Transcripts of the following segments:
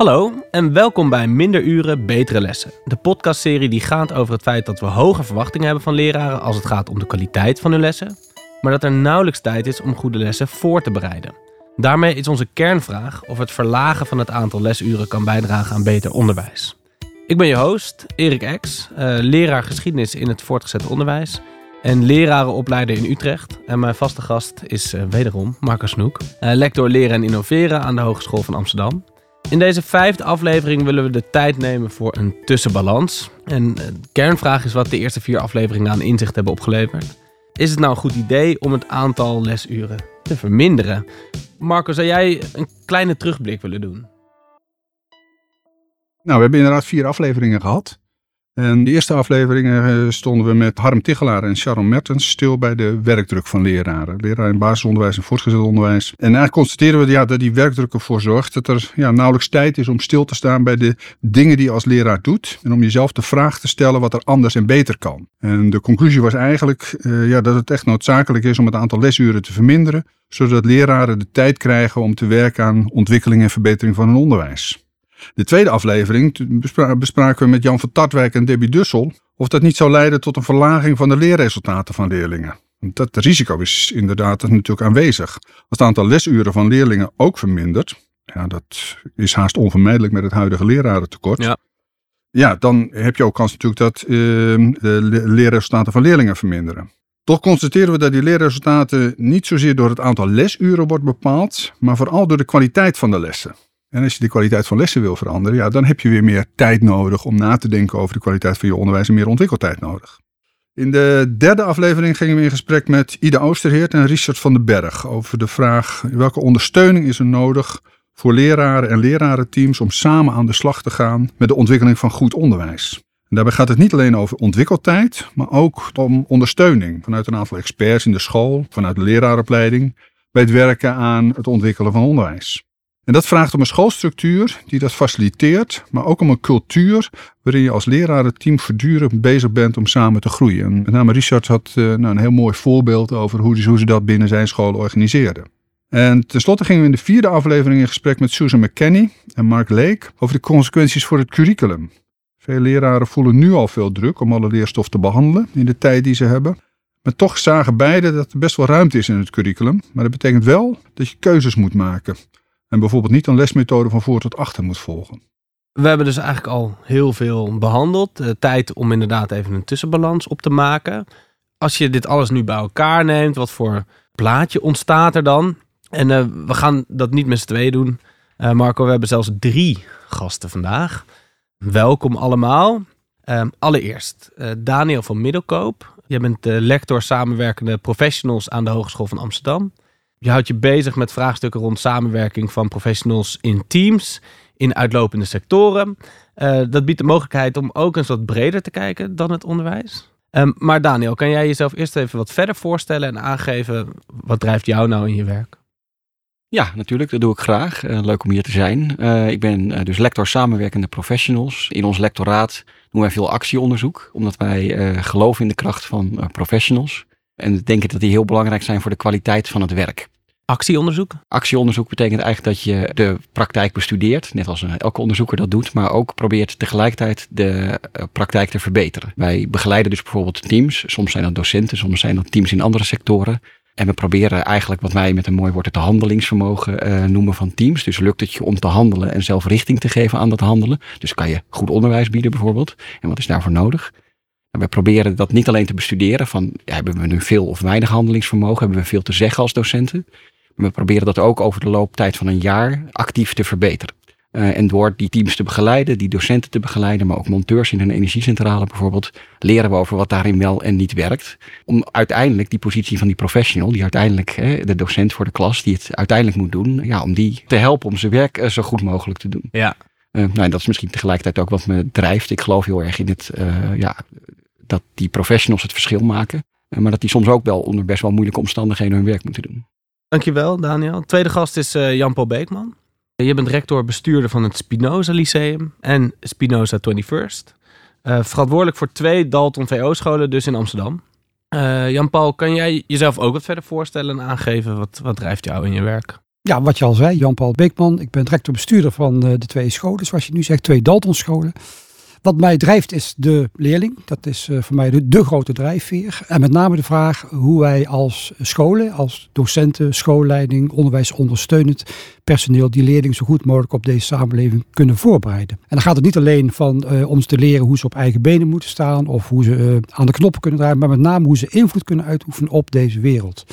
Hallo en welkom bij Minder Uren, Betere Lessen. De podcastserie die gaat over het feit dat we hoge verwachtingen hebben van leraren als het gaat om de kwaliteit van hun lessen, maar dat er nauwelijks tijd is om goede lessen voor te bereiden. Daarmee is onze kernvraag of het verlagen van het aantal lesuren kan bijdragen aan beter onderwijs. Ik ben je host, Erik Ex, uh, leraar geschiedenis in het voortgezet onderwijs en lerarenopleider in Utrecht. En mijn vaste gast is uh, wederom Marco Snoek, uh, lector leren en innoveren aan de Hogeschool van Amsterdam. In deze vijfde aflevering willen we de tijd nemen voor een tussenbalans. En de kernvraag is wat de eerste vier afleveringen aan inzicht hebben opgeleverd. Is het nou een goed idee om het aantal lesuren te verminderen? Marco, zou jij een kleine terugblik willen doen? Nou, we hebben inderdaad vier afleveringen gehad. En de eerste afleveringen eh, stonden we met Harm Tichelaar en Sharon Mertens stil bij de werkdruk van leraren. Leraren in basisonderwijs en voortgezet onderwijs. En eigenlijk constateren we ja, dat die werkdruk ervoor zorgt dat er ja, nauwelijks tijd is om stil te staan bij de dingen die je als leraar doet. En om jezelf de vraag te stellen wat er anders en beter kan. En de conclusie was eigenlijk uh, ja, dat het echt noodzakelijk is om het aantal lesuren te verminderen. Zodat leraren de tijd krijgen om te werken aan ontwikkeling en verbetering van hun onderwijs. De tweede aflevering bespraken we met Jan van Tartwijk en Debbie Dussel of dat niet zou leiden tot een verlaging van de leerresultaten van leerlingen. Dat risico is inderdaad natuurlijk aanwezig. Als het aantal lesuren van leerlingen ook vermindert, ja, dat is haast onvermijdelijk met het huidige lerarentekort. Ja. Ja, dan heb je ook kans natuurlijk dat uh, de leerresultaten van leerlingen verminderen. Toch constateren we dat die leerresultaten niet zozeer door het aantal lesuren wordt bepaald, maar vooral door de kwaliteit van de lessen. En als je de kwaliteit van lessen wil veranderen, ja, dan heb je weer meer tijd nodig om na te denken over de kwaliteit van je onderwijs en meer ontwikkeltijd nodig. In de derde aflevering gingen we in gesprek met Ida Oosterheert en Richard van den Berg over de vraag welke ondersteuning is er nodig voor leraren en lerarenteams om samen aan de slag te gaan met de ontwikkeling van goed onderwijs. En daarbij gaat het niet alleen over ontwikkeltijd, maar ook om ondersteuning vanuit een aantal experts in de school, vanuit de leraaropleiding, bij het werken aan het ontwikkelen van onderwijs. En dat vraagt om een schoolstructuur die dat faciliteert, maar ook om een cultuur waarin je als lerarenteam voortdurend bezig bent om samen te groeien. En met name Richard had uh, nou, een heel mooi voorbeeld over hoe, hoe ze dat binnen zijn school organiseerden. En tenslotte gingen we in de vierde aflevering in gesprek met Susan McKenney en Mark Lake over de consequenties voor het curriculum. Veel leraren voelen nu al veel druk om alle leerstof te behandelen in de tijd die ze hebben. Maar toch zagen beide dat er best wel ruimte is in het curriculum. Maar dat betekent wel dat je keuzes moet maken. En bijvoorbeeld niet een lesmethode van voor tot achter moet volgen. We hebben dus eigenlijk al heel veel behandeld. Uh, tijd om inderdaad even een tussenbalans op te maken. Als je dit alles nu bij elkaar neemt, wat voor plaatje ontstaat er dan? En uh, we gaan dat niet met z'n tweeën doen. Uh, Marco, we hebben zelfs drie gasten vandaag. Welkom allemaal. Ehm, allereerst Daniel van Middelkoop. Jij bent lector samenwerkende professionals aan de Hogeschool van Amsterdam. Je houdt je bezig met vraagstukken rond samenwerking van professionals in teams, in uitlopende sectoren. Uh, dat biedt de mogelijkheid om ook eens wat breder te kijken dan het onderwijs. Um, maar Daniel, kan jij jezelf eerst even wat verder voorstellen en aangeven wat drijft jou nou in je werk? Ja, natuurlijk, dat doe ik graag. Uh, leuk om hier te zijn. Uh, ik ben dus lector samenwerkende professionals. In ons lectoraat doen wij veel actieonderzoek, omdat wij geloven in de kracht van professionals. En denken dat die heel belangrijk zijn voor de kwaliteit van het werk. Actieonderzoek? Actieonderzoek betekent eigenlijk dat je de praktijk bestudeert, net als elke onderzoeker dat doet, maar ook probeert tegelijkertijd de eh, praktijk te verbeteren. Wij begeleiden dus bijvoorbeeld teams, soms zijn dat docenten, soms zijn dat teams in andere sectoren. En we proberen eigenlijk wat wij met een mooi woord het handelingsvermogen uh, noemen van teams. Dus lukt het je om te handelen en zelf richting te geven aan dat handelen. Dus kan je goed onderwijs bieden bijvoorbeeld. En wat is daarvoor nodig? we proberen dat niet alleen te bestuderen van hebben we nu veel of weinig handelingsvermogen, hebben we veel te zeggen als docenten. Maar we proberen dat ook over de looptijd van een jaar actief te verbeteren. Uh, en door die teams te begeleiden, die docenten te begeleiden, maar ook monteurs in een energiecentrale bijvoorbeeld, leren we over wat daarin wel en niet werkt. Om uiteindelijk die positie van die professional, die uiteindelijk hè, de docent voor de klas, die het uiteindelijk moet doen, ja, om die te helpen om zijn werk uh, zo goed mogelijk te doen. Ja. Uh, nou, en dat is misschien tegelijkertijd ook wat me drijft. Ik geloof heel erg in het, ja, dat die professionals het verschil maken. Maar dat die soms ook wel onder best wel moeilijke omstandigheden hun werk moeten doen. Dankjewel, Daniel. Tweede gast is uh, Jan-Paul Beekman. Je bent rector bestuurder van het Spinoza Lyceum en Spinoza 21st. Uh, verantwoordelijk voor twee Dalton VO-scholen, dus in Amsterdam. Jan-Paul, kan jij jezelf ook wat verder voorstellen en aangeven? Wat, wat drijft jou in je werk? Ja, wat je al zei, Jan-Paul Beekman. Ik ben directeur-bestuurder van de twee scholen, zoals je nu zegt, twee Daltonscholen. Wat mij drijft is de leerling. Dat is uh, voor mij de, grote drijfveer. En met name de vraag hoe wij als scholen, als docenten, schoolleiding, onderwijsondersteunend personeel die leerling zo goed mogelijk op deze samenleving kunnen voorbereiden. En dan gaat het niet alleen van uh, om ze te leren hoe ze op eigen benen moeten staan of hoe ze uh, aan de knoppen kunnen draaien, maar met name hoe ze invloed kunnen uitoefenen op deze wereld.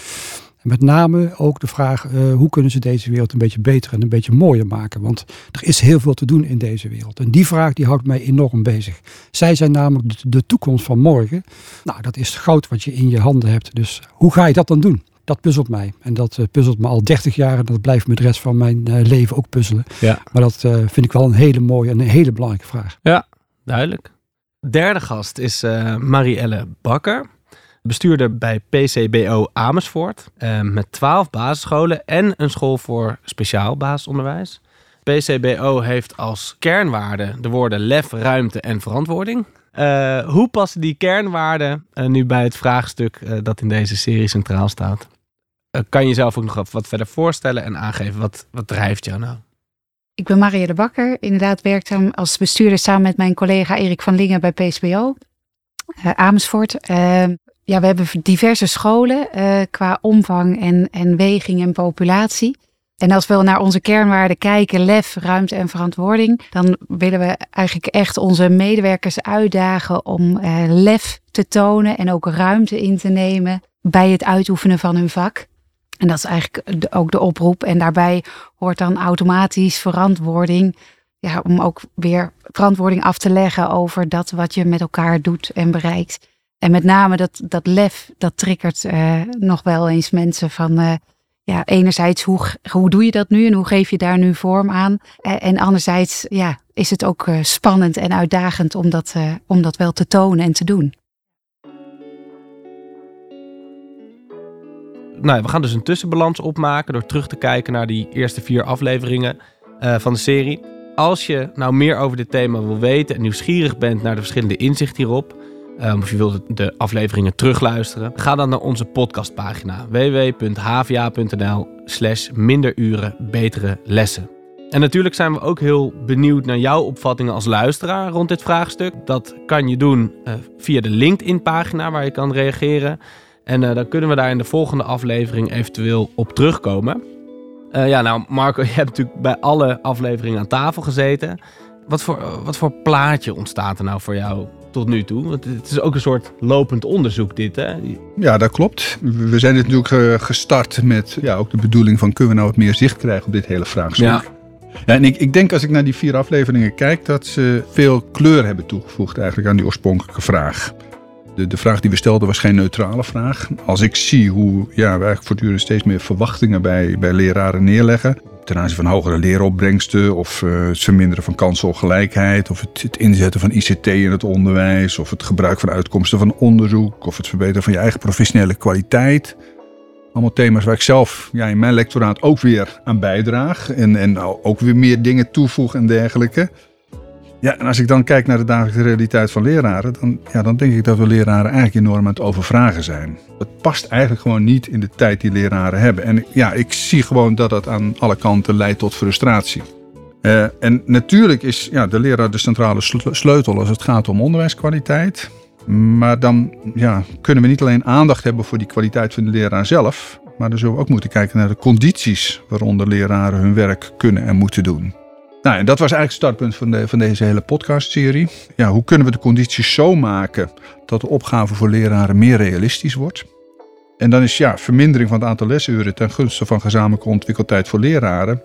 Met name ook de vraag uh, hoe kunnen ze deze wereld een beetje beter en een beetje mooier maken. Want er is heel veel te doen in deze wereld. En die vraag die houdt mij enorm bezig. Zij zijn namelijk de, de toekomst van morgen. Nou, dat is goud wat je in je handen hebt. Dus hoe ga je dat dan doen? Dat puzzelt mij. En dat uh, puzzelt me al 30 jaar. En dat blijft me de rest van mijn uh, leven ook puzzelen. Ja. Maar dat vind ik wel een hele mooie en een hele belangrijke vraag. Ja, duidelijk. Derde gast is Marielle Bakker bestuurder bij PCBO Amersfoort. Uh, met 12 basisscholen en een school voor speciaal basisonderwijs. PCBO heeft als kernwaarde de woorden lef, ruimte en verantwoording. Uh, hoe passen die kernwaarden uh, nu bij het vraagstuk dat in deze serie centraal staat? kan je jezelf ook nog wat verder voorstellen en aangeven wat, wat drijft jou nou? Ik ben Maria de Bakker, inderdaad werkzaam als bestuurder samen met mijn collega Erik van Lingen bij PCBO Amersfoort. Ja, we hebben diverse scholen uh, qua omvang en, en weging en populatie. En als we naar onze kernwaarden kijken, lef, ruimte en verantwoording, dan willen we eigenlijk echt onze medewerkers uitdagen om uh, lef te tonen en ook ruimte in te nemen bij het uitoefenen van hun vak. En dat is eigenlijk ook de oproep. En daarbij hoort dan automatisch verantwoording. Ja, om ook weer verantwoording af te leggen over dat wat je met elkaar doet en bereikt. En met name dat, dat lef, dat triggert uh, nog wel eens mensen van, uh, ja, enerzijds hoe, hoe doe je dat nu en hoe geef je daar nu vorm aan? Uh, en anderzijds, ja, is het ook spannend en uitdagend om dat, om dat wel te tonen en te doen. Nou, we gaan dus een tussenbalans opmaken door terug te kijken naar die eerste vier afleveringen van de serie. Als je nou meer over dit thema wil weten en nieuwsgierig bent naar de verschillende inzichten hierop, Um, of je wilt de afleveringen terugluisteren, ga dan naar onze podcastpagina www.hva.nl slash minderuren betere lessen. En natuurlijk zijn we ook heel benieuwd naar jouw opvattingen als luisteraar rond dit vraagstuk. Dat kan je doen uh, via de LinkedIn-pagina waar je kan reageren. En uh, dan kunnen we daar in de volgende aflevering eventueel op terugkomen. Uh, ja, nou Marco, je hebt natuurlijk bij alle afleveringen aan tafel gezeten. Wat voor, wat voor plaatje ontstaat er nou voor jou tot nu toe? Want het is ook een soort lopend onderzoek dit, hè? Ja, dat klopt. We zijn dit natuurlijk gestart met ja, ook de bedoeling van... kunnen we nou wat meer zicht krijgen op dit hele vraagstuk? Ja. Ja, en ik, ik denk als ik naar die vier afleveringen kijk... dat ze veel kleur hebben toegevoegd eigenlijk aan die oorspronkelijke vraag. De, de vraag die we stelden was geen neutrale vraag. Als ik zie hoe ja, we eigenlijk voortdurend steeds meer verwachtingen bij, bij leraren neerleggen ten aanzien van hogere leeropbrengsten of uh, het verminderen van kansenongelijkheid of het, inzetten van ICT in het onderwijs of het gebruik van uitkomsten van onderzoek of het verbeteren van je eigen professionele kwaliteit. Allemaal thema's waar ik zelf ja, in mijn lectoraat ook weer aan bijdraag en, en ook weer meer dingen toevoeg en dergelijke. Ja, en als ik dan kijk naar de dagelijkse realiteit van leraren, dan, ja, dan denk ik dat we leraren eigenlijk enorm aan het overvragen zijn. Het past eigenlijk gewoon niet in de tijd die leraren hebben. En ja, ik zie gewoon dat dat aan alle kanten leidt tot frustratie. Uh, en natuurlijk is ja, de leraar de centrale sleutel als het gaat om onderwijskwaliteit. Maar dan ja, kunnen we niet alleen aandacht hebben voor die kwaliteit van de leraar zelf, maar dan zullen we ook moeten kijken naar de condities waaronder leraren hun werk kunnen en moeten doen. Nou, en dat was eigenlijk het startpunt van, de, van deze hele podcastserie. Ja, hoe kunnen we de condities zo maken dat de opgave voor leraren meer realistisch wordt? En dan is ja, vermindering van het aantal lesuren ten gunste van gezamenlijke ontwikkeltijd voor leraren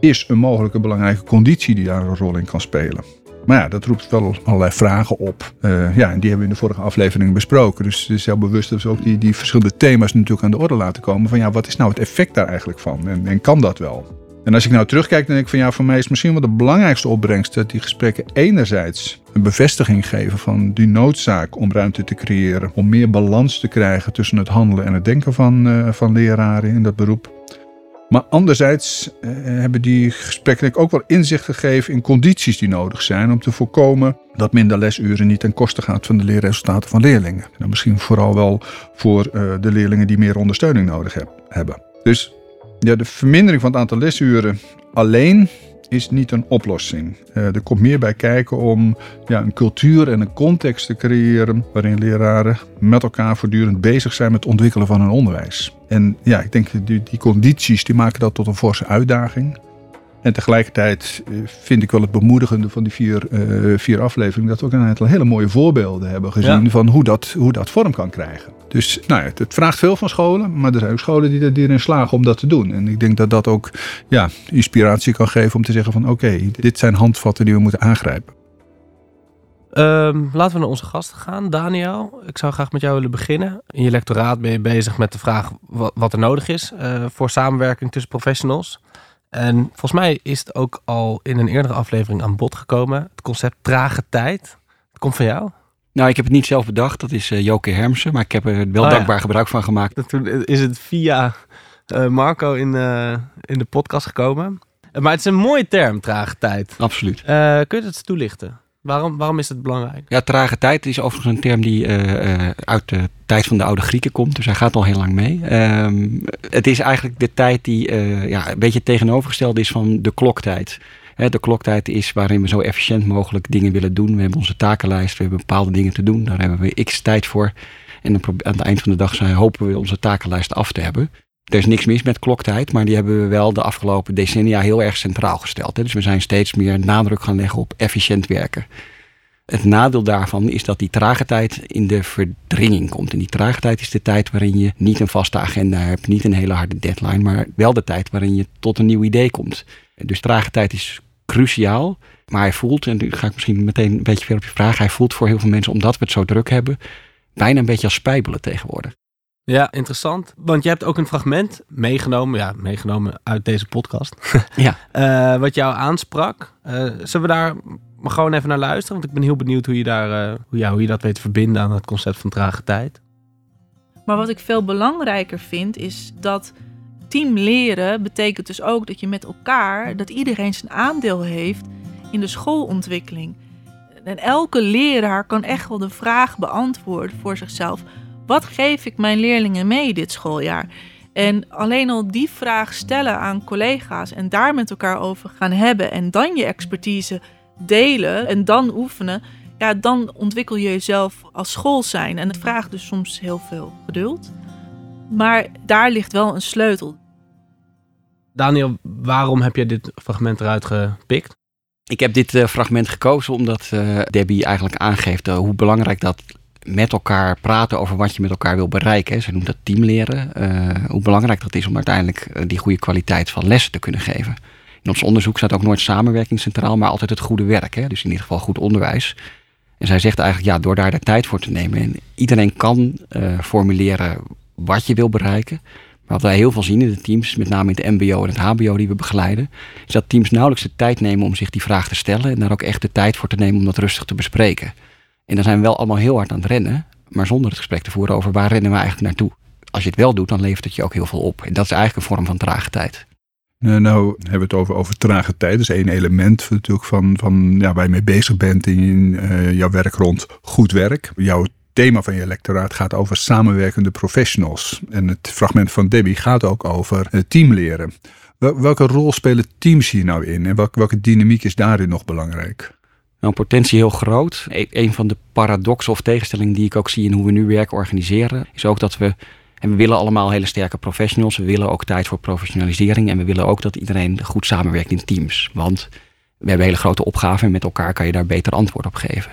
is een mogelijke belangrijke conditie die daar een rol in kan spelen. Maar ja, dat roept wel allerlei vragen op. Uh, ja, en die hebben we in de vorige aflevering besproken. Dus het is heel bewust dat we ook die, die verschillende thema's natuurlijk aan de orde laten komen. Van ja, wat is nou het effect daar eigenlijk van? En, en kan dat wel? En als ik nou terugkijk, dan denk ik van ja, voor mij is misschien wel de belangrijkste opbrengst dat die gesprekken enerzijds een bevestiging geven van die noodzaak om ruimte te creëren, om meer balans te krijgen tussen het handelen en het denken van, uh, van leraren in dat beroep. Maar anderzijds uh, hebben die gesprekken ook wel inzicht gegeven in condities die nodig zijn om te voorkomen dat minder lesuren niet ten koste gaat van de leerresultaten van leerlingen. En misschien vooral wel voor uh, de leerlingen die meer ondersteuning nodig heb, hebben. Dus Ja, de vermindering van het aantal lesuren alleen is niet een oplossing. Uh, er komt meer bij kijken om ja, een cultuur en een context te creëren waarin leraren met elkaar voortdurend bezig zijn met het ontwikkelen van hun onderwijs. En ja, ik denk die, die condities die maken dat tot een forse uitdaging. En tegelijkertijd eh, vind ik wel het bemoedigende van die vier, uh, vier afleveringen dat we ook een aantal hele mooie voorbeelden hebben gezien van hoe dat, hoe dat vorm kan krijgen. Dus nou ja, het, vraagt veel van scholen, maar er zijn ook scholen die, erin slagen om dat te doen. En ik denk dat dat ook ja, inspiratie kan geven om te zeggen van oké, dit zijn handvatten die we moeten aangrijpen. Um, laten we naar onze gasten gaan. Daniel, ik zou graag met jou willen beginnen. In je lectoraat ben je bezig met de vraag wat, er nodig is uh, voor samenwerking tussen professionals. En volgens mij is het ook al in een eerdere aflevering aan bod gekomen. Het concept trage tijd. Het komt van jou. Nou, ik heb het niet zelf bedacht. Dat is uh, Joke Hermsen. Maar ik heb er wel oh, dankbaar gebruik van gemaakt. Toen is het via uh, Marco in, uh, in de podcast gekomen. Maar het is een mooie term, trage tijd. Absoluut. kun je het toelichten? Waarom, waarom is het belangrijk? Ja, trage tijd is overigens een term die uit de tijd van de oude Grieken komt. Dus hij gaat al heel lang mee. Um, het is eigenlijk de tijd die ja, een beetje tegenovergesteld is van de kloktijd. De kloktijd is waarin we zo efficiënt mogelijk dingen willen doen. We hebben onze takenlijst, we hebben bepaalde dingen te doen. Daar hebben we x tijd voor. En aan het eind van de dag zijn, hopen we onze takenlijst af te hebben. Er is niks mis met kloktijd, maar die hebben we wel de afgelopen decennia heel erg centraal gesteld. Hè. Dus we zijn steeds meer nadruk gaan leggen op efficiënt werken. Het nadeel daarvan is dat die trage tijd in de verdringing komt. En die trage tijd is de tijd waarin je niet een vaste agenda hebt, niet een hele harde deadline, maar wel de tijd waarin je tot een nieuw idee komt. Dus trage tijd is cruciaal, maar hij voelt, en nu ga ik misschien meteen een beetje verder op je vraag, hij voelt voor heel veel mensen, omdat we het zo druk hebben, bijna een beetje als spijbelen tegenwoordig. Ja, interessant. Want je hebt ook een fragment meegenomen, ja, meegenomen uit deze podcast. ja. Uh, wat jou aansprak. Uh, zullen we daar maar gewoon even naar luisteren? Want ik ben heel benieuwd hoe je, daar, uh, hoe, ja, hoe je dat weet te verbinden aan het concept van trage tijd. Maar wat ik veel belangrijker vind, is dat team leren betekent dus ook dat je met elkaar, dat iedereen zijn aandeel heeft in de schoolontwikkeling. En elke leraar kan echt wel de vraag beantwoorden voor zichzelf wat geef ik mijn leerlingen mee dit schooljaar? En alleen al die vraag stellen aan collega's en daar met elkaar over gaan hebben en dan je expertise delen en dan oefenen, ja, dan ontwikkel je jezelf als school zijn. En het vraagt dus soms heel veel geduld. Maar daar ligt wel een sleutel. Daniel, waarom heb je dit fragment eruit gepikt? Ik heb dit uh, fragment gekozen omdat uh, Debbie eigenlijk aangeeft uh, hoe belangrijk dat met elkaar praten over wat je met elkaar wil bereiken. Ze noemt dat teamleren. Uh, hoe belangrijk dat is om uiteindelijk eh, die goede kwaliteit van lessen te kunnen geven. In ons onderzoek staat ook nooit samenwerking centraal, maar altijd het goede werk. Hè? Dus in ieder geval goed onderwijs. En zij zegt eigenlijk, ja, door daar de tijd voor te nemen. En iedereen kan uh, formuleren wat je wil bereiken. Maar wat wij heel veel zien in de teams, met name in het MBO en het HBO die we begeleiden, is dat teams nauwelijks de tijd nemen om zich die vraag te stellen. En daar ook echt de tijd voor te nemen om dat rustig te bespreken. En dan zijn we wel allemaal heel hard aan het rennen, maar zonder het gesprek te voeren over waar rennen we eigenlijk naartoe. Als je het wel doet, dan levert het je ook heel veel op. En dat is eigenlijk een vorm van trage tijd. Nou, nou hebben we het over, over trage tijd. Dat is één element natuurlijk van, van ja, waar je mee bezig bent in uh, jouw werk rond goed werk. Jouw thema van je lectoraat gaat over samenwerkende professionals. En het fragment van Debbie gaat ook over uh, teamleren. Welke rol spelen teams hier nou in en welke, welke dynamiek is daarin nog belangrijk? Nou, potentie heel groot. E een van de paradoxen of tegenstellingen die ik ook zie in hoe we nu werk organiseren, is ook dat we. En we willen allemaal hele sterke professionals. We willen ook tijd voor professionalisering. En we willen ook dat iedereen goed samenwerkt in teams. Want we hebben hele grote opgaven en met elkaar kan je daar beter antwoord op geven.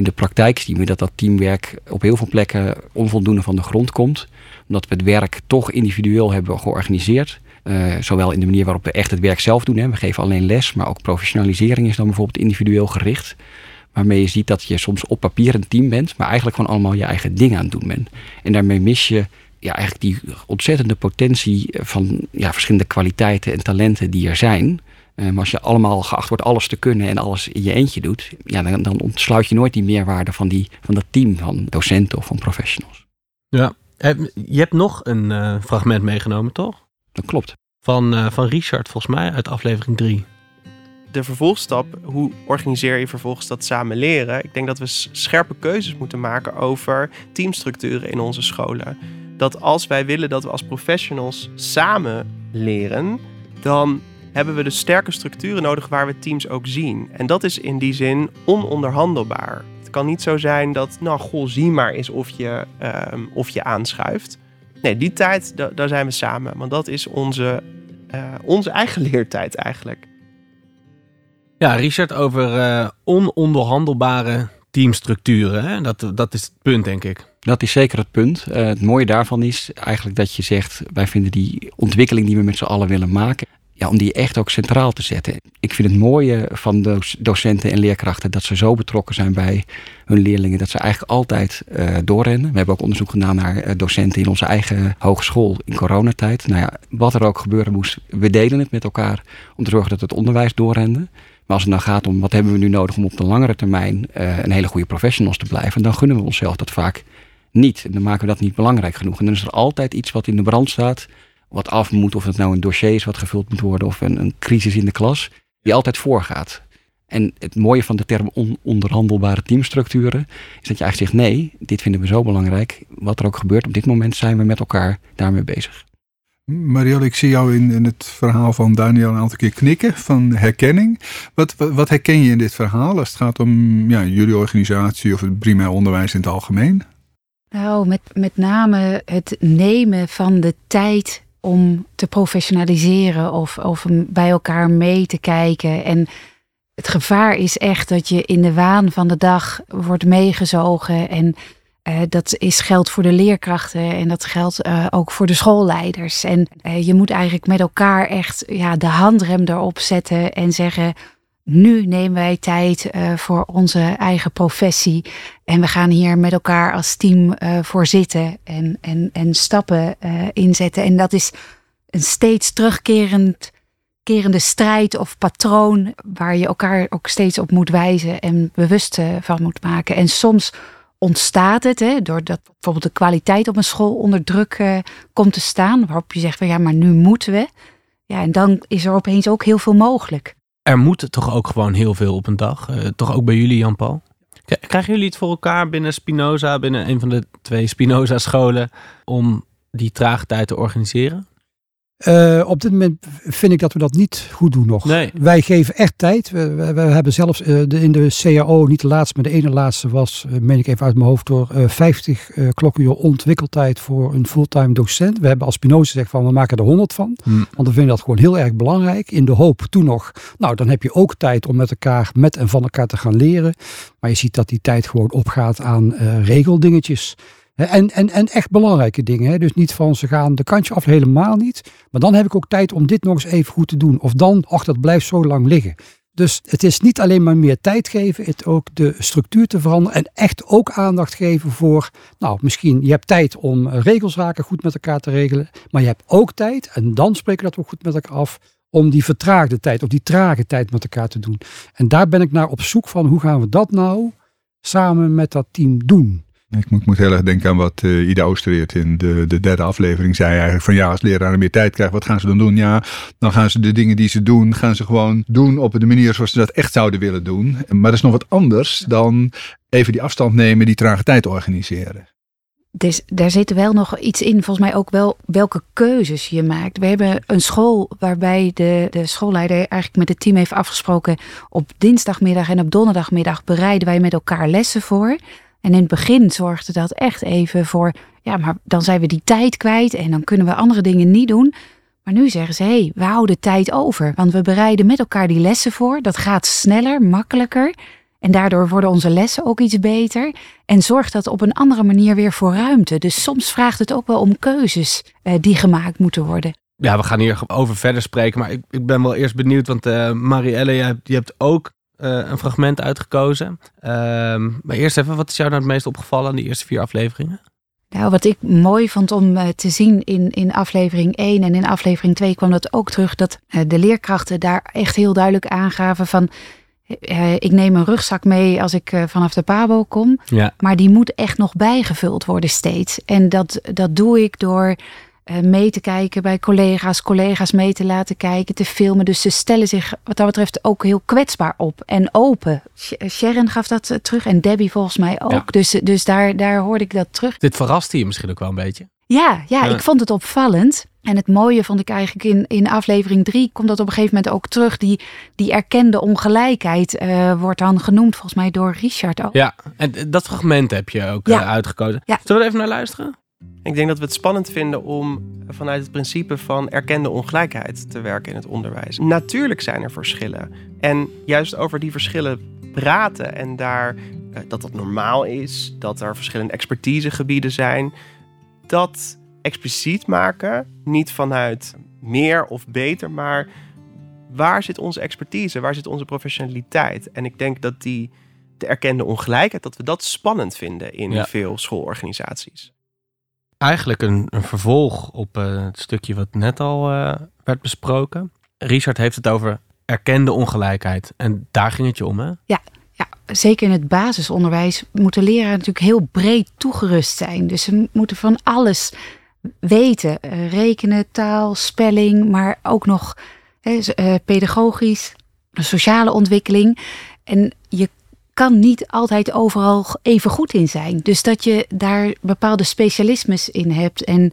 In de praktijk zien we dat dat teamwerk op heel veel plekken onvoldoende van de grond komt. Omdat we het werk toch individueel hebben georganiseerd. Uh, zowel in de manier waarop we echt het werk zelf doen. Hè. We geven alleen les, maar ook professionalisering is dan bijvoorbeeld individueel gericht. Waarmee je ziet dat je soms op papier een team bent, maar eigenlijk gewoon allemaal je eigen ding aan het doen bent. En daarmee mis je ja, eigenlijk die ontzettende potentie van ja, verschillende kwaliteiten en talenten die er zijn. Maar als je allemaal geacht wordt alles te kunnen en alles in je eentje doet, ja, dan, dan ontsluit je nooit die meerwaarde van, die, van dat team van docenten of van professionals. Ja, je hebt nog een uh, fragment meegenomen, toch? Dat klopt. Van, uh, van Richard, volgens mij, uit aflevering 3. De vervolgstap, hoe organiseer je vervolgens dat samen leren? Ik denk dat we scherpe keuzes moeten maken over teamstructuren in onze scholen. Dat als wij willen dat we als professionals samen leren, dan hebben we dus sterke structuren nodig waar we teams ook zien. En dat is in die zin ononderhandelbaar. Het kan niet zo zijn dat, nou, goh, zie maar eens of je, ehm, of je aanschuift. Nee, die tijd, da- daar zijn we samen. Want dat is onze, eh, onze eigen leertijd eigenlijk. Ja, Richard, over eh, ononderhandelbare teamstructuren. Hè? Dat, dat is het punt, denk ik. Dat is zeker het punt. Eh, het mooie daarvan is eigenlijk dat je zegt, wij vinden die ontwikkeling die we met z'n allen willen maken, ja, om die echt ook centraal te zetten. Ik vind het mooie van doc- docenten en leerkrachten dat ze zo betrokken zijn bij hun leerlingen, dat ze eigenlijk altijd eh, doorrennen. We hebben ook onderzoek gedaan naar eh, docenten in onze eigen hogeschool in coronatijd. Nou ja, wat er ook gebeuren moest, we deden het met elkaar om te zorgen dat het onderwijs doorrende. Maar als het nou gaat om wat hebben we nu nodig om op de langere termijn eh, een hele goede professionals te blijven, dan gunnen we onszelf dat vaak niet. Dan maken we dat niet belangrijk genoeg. En dan is er altijd iets wat in de brand staat, wat af moet, of het nou een dossier is wat gevuld moet worden, of een, een crisis in de klas, die altijd voorgaat. En het mooie van de term ononderhandelbare teamstructuren is dat je eigenlijk zegt: nee, dit vinden we zo belangrijk. Wat er ook gebeurt, op dit moment zijn we met elkaar daarmee bezig. Marielle, ik zie jou in, in het verhaal van Daniel een aantal keer knikken van herkenning. Wat, wat, wat herken je in dit verhaal als het gaat om ja, jullie organisatie of het primair onderwijs in het algemeen? Nou, met, met name het nemen van de tijd om te professionaliseren of, of bij elkaar mee te kijken. En het gevaar is echt dat je in de waan van de dag wordt meegezogen. En eh, dat is geldt voor de leerkrachten en dat geldt eh, ook voor de schoolleiders. En eh, je moet eigenlijk met elkaar echt ja, de handrem erop zetten en zeggen. Nu nemen wij tijd eh, voor onze eigen professie. En we gaan hier met elkaar als team eh, voor zitten en, en, en stappen eh, inzetten. En dat is een steeds terugkerend kerende strijd of patroon waar je elkaar ook steeds op moet wijzen en bewust van moet maken. En soms ontstaat het, hè, doordat bijvoorbeeld de kwaliteit op een school onder druk komt te staan, waarop je zegt van ja, maar nu moeten we. Ja, en dan is er opeens ook heel veel mogelijk. Er moet toch ook gewoon heel veel op een dag. eh, toch ook bij jullie, Jan-Paul? Krijgen jullie het voor elkaar binnen Spinoza, binnen een van de twee Spinoza-scholen, om die trage tijd te organiseren? Eh, op dit moment vind ik dat we dat niet goed doen nog. Nee. Wij geven echt tijd. We, we, we hebben zelfs eh, de, in de CAO, niet de laatste, maar de ene laatste was, eh, meen ik even uit mijn hoofd, door eh 50 eh klokkenuur ontwikkeltijd voor een fulltime docent. We hebben als Spinoza gezegd van we maken er 100 van. Hmm. Want we vinden dat gewoon heel erg belangrijk. In de hoop toen nog, nou dan heb je ook tijd om met elkaar, met en van elkaar te gaan leren. Maar je ziet dat die tijd gewoon opgaat aan regeldingetjes. En, en, en echt belangrijke dingen. Hè? Dus niet van ze gaan de kantje af, helemaal niet. Maar dan heb ik ook tijd om dit nog eens even goed te doen. Of dan, ach, dat blijft zo lang liggen. Dus het is niet alleen maar meer tijd geven, het ook de structuur te veranderen. En echt ook aandacht geven voor, nou, misschien je hebt tijd om eh, regelszaken goed met elkaar te regelen. Maar je hebt ook tijd, en dan spreken we dat ook goed met elkaar af, om die vertraagde tijd of die trage tijd met elkaar te doen. En daar ben ik naar op zoek van, hoe gaan we dat nou samen met dat team doen? Ik moet, moet heel erg denken aan wat eh, Ida Oostereert in de, de derde aflevering zei. Eigenlijk van ja, als leraren meer tijd krijgen, wat gaan ze dan doen? Ja, dan gaan ze de dingen die ze doen, gaan ze gewoon doen op de manier zoals ze dat echt zouden willen doen. Maar dat is nog wat anders dan even die afstand nemen, die trage tijd organiseren. Dus daar zit wel nog iets in, volgens mij ook wel welke keuzes je maakt. We hebben een school waarbij de, de schoolleider eigenlijk met het team heeft afgesproken. Op dinsdagmiddag en op donderdagmiddag bereiden wij met elkaar lessen voor. En in het begin zorgde dat echt even voor, ja, maar dan zijn we die tijd kwijt en dan kunnen we andere dingen niet doen. Maar nu zeggen ze, hé, hey, we houden tijd over, want we bereiden met elkaar die lessen voor. Dat gaat sneller, makkelijker. En daardoor worden onze lessen ook iets beter. En zorgt dat op een andere manier weer voor ruimte. Dus soms vraagt het ook wel om keuzes eh, die gemaakt moeten worden. Ja, we gaan hier over verder spreken. Maar ik, ik ben wel eerst benieuwd, want eh Marielle, jij hebt, je hebt ook een fragment uitgekozen. Ehm, maar eerst even, wat is jou nou het meest opgevallen aan die eerste vier afleveringen? Nou, wat ik mooi vond om eh, te zien in, in aflevering 1 en in aflevering 2 kwam dat ook terug. Dat eh, de leerkrachten daar echt heel duidelijk aangaven van... eh, ik neem een rugzak mee als ik eh, vanaf de pabo kom. Ja. Maar die moet echt nog bijgevuld worden steeds. En dat, dat doe ik door eh, mee te kijken bij collega's, collega's mee te laten kijken, te filmen. Dus ze stellen zich wat dat betreft ook heel kwetsbaar op en open. Sh- Sharon gaf dat eh, terug en Debbie volgens mij ook. Ja. Dus, dus daar, daar hoorde ik dat terug. Dit verraste je misschien ook wel een beetje. Ja, ja, Ja. ik vond het opvallend. En het mooie vond ik eigenlijk in, in aflevering drie komt dat op een gegeven moment ook terug. Die, die erkende ongelijkheid eh, wordt dan genoemd volgens mij door Richard ook. Ja, en dat fragment heb je ook Ja. eh, uitgekozen. Ja. Zullen we er even naar luisteren? Ik denk dat we het spannend vinden om vanuit het principe van erkende ongelijkheid te werken in het onderwijs. Natuurlijk zijn er verschillen. En juist over die verschillen praten en daar eh, dat dat normaal is, dat er verschillende expertisegebieden zijn, dat expliciet maken, niet vanuit meer of beter, maar waar zit onze expertise, waar zit onze professionaliteit? En ik denk dat die de erkende ongelijkheid, dat we dat spannend vinden in Ja. veel schoolorganisaties. Eigenlijk een, een vervolg op eh, het stukje wat net al eh, werd besproken. Richard heeft het over erkende ongelijkheid. En daar ging het je om, hè? Ja, zeker in het basisonderwijs moeten leraren natuurlijk heel breed toegerust zijn. Dus ze moeten van alles weten. Eh, rekenen, taal, spelling, maar ook nog hè, pedagogisch, sociale ontwikkeling. En kan niet altijd overal even goed in zijn. Dus dat je daar bepaalde specialismes in hebt en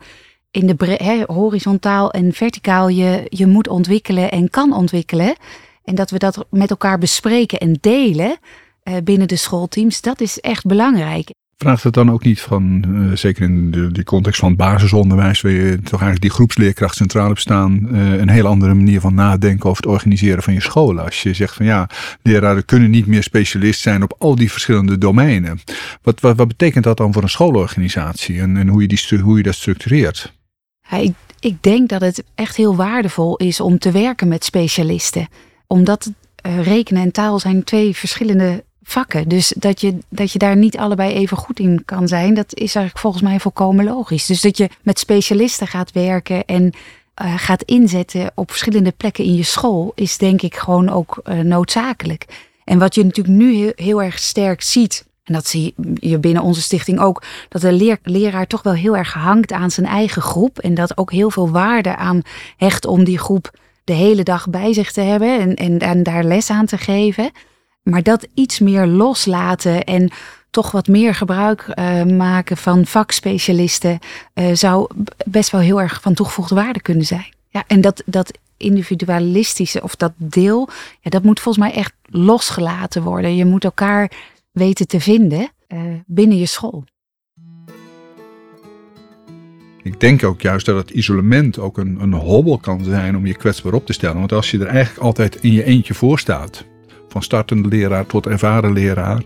in de hè, horizontaal en verticaal je, je moet ontwikkelen en kan ontwikkelen. En dat we dat met elkaar bespreken en delen eh, binnen de schoolteams, dat is echt belangrijk. Vraagt het dan ook niet van, eh, zeker in de, die context van het basisonderwijs, waar je toch eigenlijk die groepsleerkracht centraal hebt staan, eh, een heel andere manier van nadenken over het organiseren van je scholen. Als je zegt van ja, leraren kunnen niet meer specialist zijn op al die verschillende domeinen. Wat, wat, wat betekent dat dan voor een schoolorganisatie en, en hoe, je die, hoe je dat structureert? Ik, ik denk dat het echt heel waardevol is om te werken met specialisten. Omdat eh, rekenen en taal zijn twee verschillende vakken. Dus dat je, dat je daar niet allebei even goed in kan zijn, dat is eigenlijk volgens mij volkomen logisch. Dus dat je met specialisten gaat werken en eh, gaat inzetten op verschillende plekken in je school, is denk ik gewoon ook eh, noodzakelijk. En wat je natuurlijk nu heel, erg sterk ziet, en dat zie je binnen onze stichting ook, dat de leer, leraar toch wel heel erg hangt aan zijn eigen groep. En dat ook heel veel waarde aan hecht om die groep de hele dag bij zich te hebben en, en, en daar les aan te geven. Maar dat iets meer loslaten en toch wat meer gebruik eh, maken van vakspecialisten eh, zou best wel heel erg van toegevoegde waarde kunnen zijn. Ja, en dat, dat individualistische of dat deel, ja, dat moet volgens mij echt losgelaten worden. Je moet elkaar weten te vinden eh, binnen je school. Ik denk ook juist dat het isolement ook een, een hobbel kan zijn om je kwetsbaar op te stellen. Want als je er eigenlijk altijd in je eentje voor staat, van startende leraar tot ervaren leraar,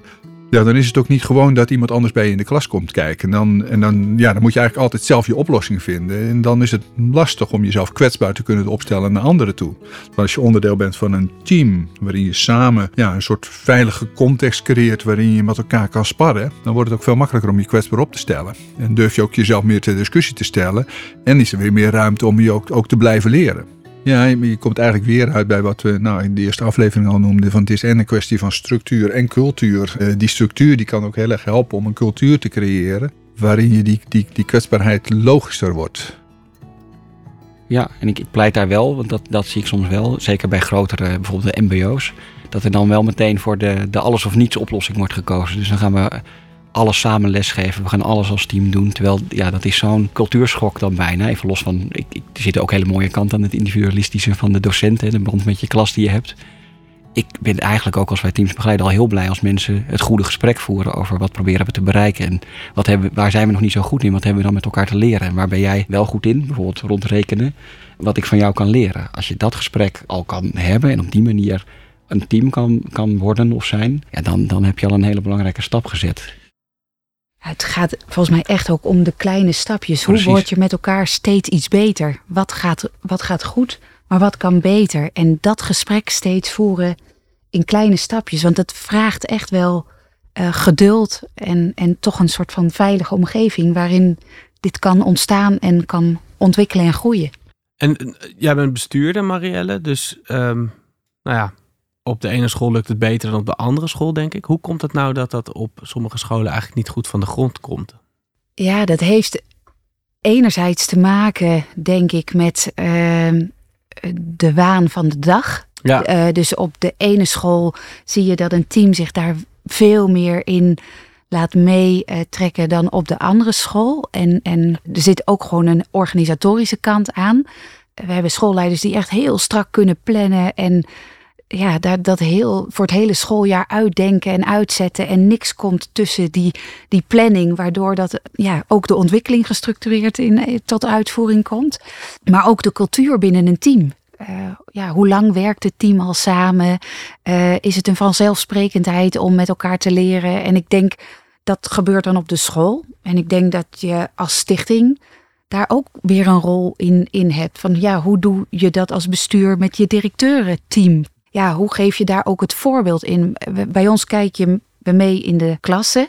ja, dan is het ook niet gewoon dat iemand anders bij je in de klas komt kijken. En dan, en dan, ja, dan moet je eigenlijk altijd zelf je oplossing vinden. En dan is het lastig om jezelf kwetsbaar te kunnen opstellen naar anderen toe. Maar als je onderdeel bent van een team, waarin je samen ja, een soort veilige context creëert waarin je met elkaar kan sparren, dan wordt het ook veel makkelijker om je kwetsbaar op te stellen. En durf je ook jezelf meer ter discussie te stellen. En is er weer meer ruimte om je ook, ook te blijven leren. Ja, je komt eigenlijk weer uit bij wat we nou, in de eerste aflevering al noemden. Van het is en een kwestie van structuur en cultuur. Eh, die structuur die kan ook heel erg helpen om een cultuur te creëren. Waarin je die, die, die kwetsbaarheid logischer wordt. Ja, en ik, pleit daar wel, want dat, dat zie ik soms wel, zeker bij grotere, bijvoorbeeld de MBO's, dat er dan wel meteen voor de, de alles of niets oplossing wordt gekozen. Dus dan gaan we alles samen lesgeven, we gaan alles als team doen. Terwijl, ja, dat is zo'n cultuurschok dan bijna. Even los van, ik, er zitten ook hele mooie kanten aan het individualistische van de docenten, de band met je klas die je hebt. Ik ben eigenlijk ook als wij teams begeleiden al heel blij als mensen het goede gesprek voeren over wat proberen we te bereiken. En wat hebben, waar zijn we nog niet zo goed in? Wat hebben we dan met elkaar te leren? En waar ben jij wel goed in? Bijvoorbeeld rond rekenen. Wat ik van jou kan leren. Als je dat gesprek al kan hebben en op die manier een team kan, kan worden of zijn, ja, dan, dan heb je al een hele belangrijke stap gezet. Het gaat volgens mij echt ook om de kleine stapjes. Hoe word je met elkaar steeds iets beter? Wat gaat, wat gaat goed, maar wat kan beter? En dat gesprek steeds voeren in kleine stapjes. Want het vraagt echt wel eh, geduld en, en toch een soort van veilige omgeving waarin dit kan ontstaan en kan ontwikkelen en groeien. En eh, jij bent bestuurder, Marielle. Dus ehm, nou ja, op de ene school lukt het beter dan op de andere school, denk ik. Hoe komt het nou dat dat op sommige scholen eigenlijk niet goed van de grond komt? Ja, dat heeft enerzijds te maken, denk ik, met ehm, de waan van de dag. Ja, Eh, dus op de ene school zie je dat een team zich daar veel meer in laat meetrekken dan op de andere school. En, en er zit ook gewoon een organisatorische kant aan. We hebben schoolleiders die echt heel strak kunnen plannen en ja, dat, heel, voor het hele schooljaar uitdenken en uitzetten. En niks komt tussen die, die planning, waardoor dat, ja, ook de ontwikkeling gestructureerd in, tot uitvoering komt. Maar ook de cultuur binnen een team. Uh, ja, hoe lang werkt het team al samen? Uh, is het een vanzelfsprekendheid om met elkaar te leren? En ik denk dat gebeurt dan op de school. En ik denk dat je als stichting daar ook weer een rol in, in hebt. Van ja, hoe doe je dat als bestuur met je directeurenteam? Ja, hoe geef je daar ook het voorbeeld in? Bij ons kijk je mee in de klassen,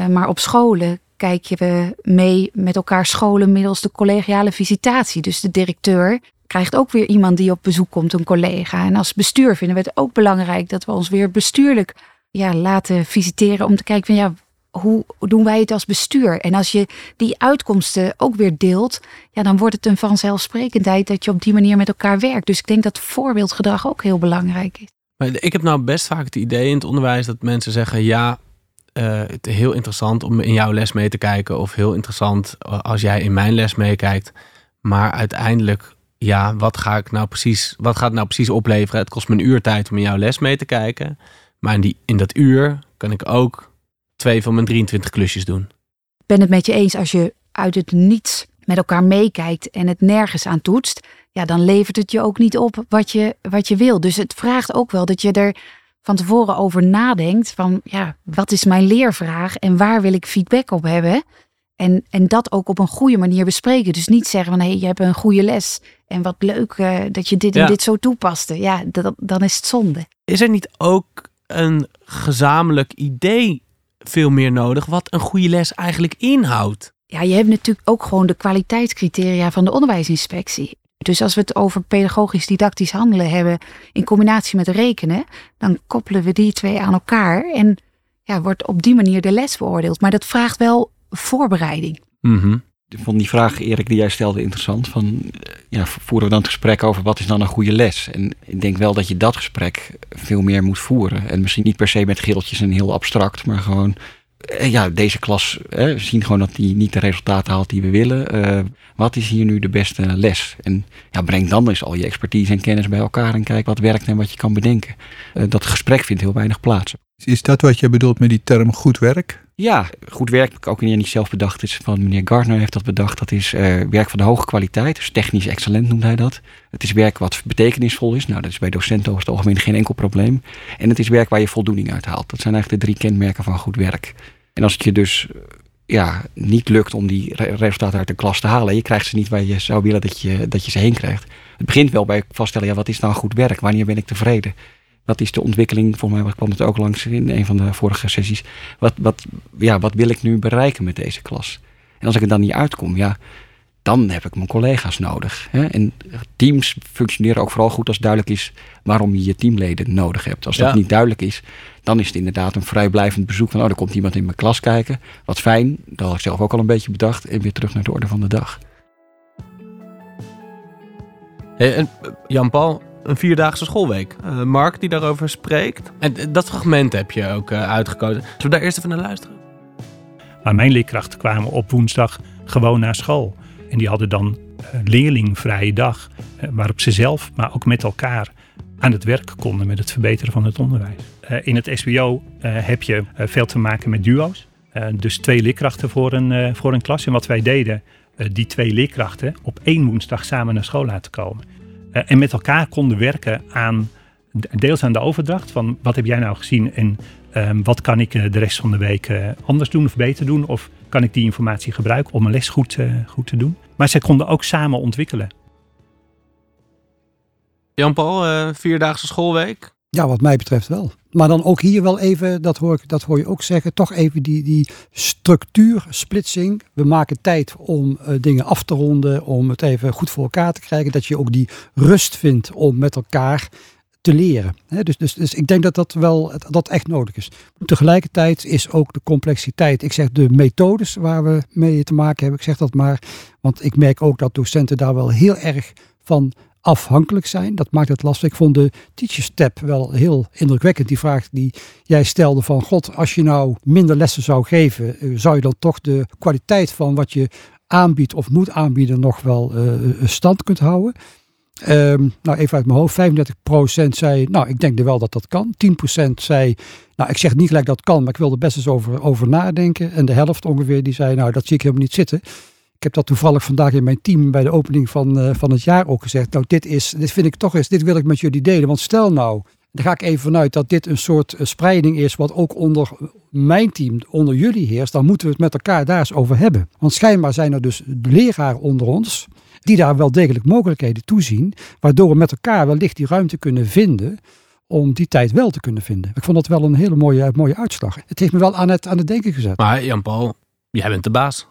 uh, maar op scholen kijk je mee met elkaar scholen middels de collegiale visitatie. Dus de directeur krijgt ook weer iemand die op bezoek komt, een collega. En als bestuur vinden we het ook belangrijk dat we ons weer bestuurlijk ja, laten visiteren om te kijken van ja, hoe doen wij het als bestuur? En als je die uitkomsten ook weer deelt, ja, dan wordt het een vanzelfsprekendheid dat je op die manier met elkaar werkt. Dus ik denk dat voorbeeldgedrag ook heel belangrijk is. Maar ik heb nou best vaak het idee in het onderwijs dat mensen zeggen: ja, uh, het is heel interessant om in jouw les mee te kijken, of heel interessant als jij in mijn les meekijkt. Maar uiteindelijk, ja, wat ga ik nou precies, wat gaat het nou precies opleveren? Het kost me een uur tijd om in jouw les mee te kijken. Maar in, die, in dat uur kan ik ook twee van mijn 23 klusjes doen. Ik ben het met je eens als je uit het niets met elkaar meekijkt en het nergens aan toetst, ja, dan levert het je ook niet op wat je, wat je wil. Dus het vraagt ook wel dat je er van tevoren over nadenkt van, ja, wat is mijn leervraag en waar wil ik feedback op hebben? En, en dat ook op een goede manier bespreken. Dus niet zeggen van, hé, hey, je hebt een goede les en wat leuk uh, dat je dit en dit zo toepaste. Ja, dat, dan is het zonde. Is er niet ook een gezamenlijk idee veel meer nodig wat een goede les eigenlijk inhoudt. Ja, je hebt natuurlijk ook gewoon de kwaliteitscriteria van de onderwijsinspectie. Dus als we het over pedagogisch didactisch handelen hebben in combinatie met rekenen, dan koppelen we die twee aan elkaar en ja, wordt op die manier de les beoordeeld. Maar dat vraagt wel voorbereiding. Mm ik vond die vraag, Erik, die jij stelde interessant. Van, eh, ja, voeren we dan het gesprek over wat is dan een goede les? En ik denk wel dat je dat gesprek veel meer moet voeren. En misschien niet per se met geeltjes en heel abstract, maar gewoon... Eh, ja, deze klas, we zien gewoon dat die niet de resultaten haalt die we willen. Wat is hier nu de beste les? En ja, breng dan eens al je expertise en kennis bij elkaar en kijk wat werkt en wat je kan bedenken. Dat gesprek vindt heel weinig plaats. Is dat wat je bedoelt met die term goed werk? Ja, goed werk, ook niet zelf bedacht is van meneer Gardner heeft dat bedacht. Dat is uh, werk van de hoge kwaliteit, dus technisch excellent noemt hij dat. Het is werk wat betekenisvol is. Nou, dat is bij docenten over het algemeen geen enkel probleem. En het is werk waar je voldoening uit haalt. Dat zijn eigenlijk de drie kenmerken van goed werk. En als het je dus ja, niet lukt om die resultaten uit de klas te halen, je krijgt ze niet waar je zou willen dat je, dat je ze heen krijgt. Het begint wel bij vaststellen, ja, wat is nou goed werk? Wanneer ben ik tevreden? Wat is de ontwikkeling? Volgens mij kwam het ook langs in een van de vorige sessies. Wat, wat, ja, wat wil ik nu bereiken met deze klas? En als ik er dan niet uitkom, ja, dan heb ik mijn collega's nodig. Hè? En teams functioneren ook vooral goed als duidelijk is waarom je je teamleden nodig hebt. Als dat niet duidelijk is, dan is het inderdaad een vrijblijvend bezoek van, oh, er komt iemand in mijn klas kijken. Wat fijn, dat had ik zelf ook al een beetje bedacht. En weer terug naar de orde van de dag. Hey, en Jan-Paul, een vierdaagse schoolweek. Uh, Mark die daarover spreekt. En dat fragment heb je ook uh, uitgekozen. Zullen we daar eerst even naar luisteren? Maar mijn leerkrachten kwamen op woensdag gewoon naar school. En die hadden dan een leerlingvrije dag. Uh, waarop ze zelf, maar ook met elkaar aan het werk konden met het verbeteren van het onderwijs. in het SBO heb je veel te maken met duo's. dus twee leerkrachten voor een, voor een klas. En wat wij deden, die twee leerkrachten op één woensdag samen naar school laten komen. Eh, en met elkaar konden werken aan deels aan de overdracht van wat heb jij nou gezien en um, wat kan ik eh, de rest van de week uh, anders doen of beter doen of kan ik die informatie gebruiken om mijn les goed, uh, goed te doen. Maar zij konden ook samen ontwikkelen. Jan-Paul, vierdaagse schoolweek? Ja, wat mij betreft wel. Maar dan ook hier wel even, dat hoor, ik, dat hoor je ook zeggen, toch even die, die structuursplitsing. We maken tijd om uh, dingen af te ronden, om het even goed voor elkaar te krijgen. Dat je ook die rust vindt om met elkaar te leren. dus, dus, dus ik denk dat dat wel dat echt nodig is. Tegelijkertijd is ook de complexiteit. Ik zeg de methodes waar we mee te maken hebben. Ik zeg dat maar, want ik merk ook dat docenten daar wel heel erg van afhankelijk zijn. Dat maakt het lastig. Ik vond de Teachers Tab wel heel indrukwekkend. Die vraag die jij stelde van God, als je nou minder lessen zou geven, eh, zou je dan toch de kwaliteit van wat je aanbiedt of moet aanbieden nog wel uh, stand kunt houden? Um, nou, even uit mijn hoofd, 35% zei, nou, ik denk er wel dat dat kan. 10% zei, nou, ik zeg niet gelijk dat kan, maar ik wil er best eens over, over nadenken. En de helft ongeveer, die zei, nou, dat zie ik helemaal niet zitten. Ik heb dat toevallig vandaag in mijn team bij de opening van, uh, van het jaar ook gezegd. Nou, dit, is, dit vind ik toch eens, dit wil ik met jullie delen. Want stel nou, daar ga ik even vanuit dat dit een soort spreiding is wat ook onder mijn team, onder jullie heerst. Dan moeten we het met elkaar daar eens over hebben. Want schijnbaar zijn er dus leraren onder ons die daar wel degelijk mogelijkheden toezien, waardoor we met elkaar wellicht die ruimte kunnen vinden om die tijd wel te kunnen vinden. Ik vond dat wel een hele mooie, mooie uitslag. Het heeft me wel aan het, aan het denken gezet. Maar Jan-Paul, jij bent de baas.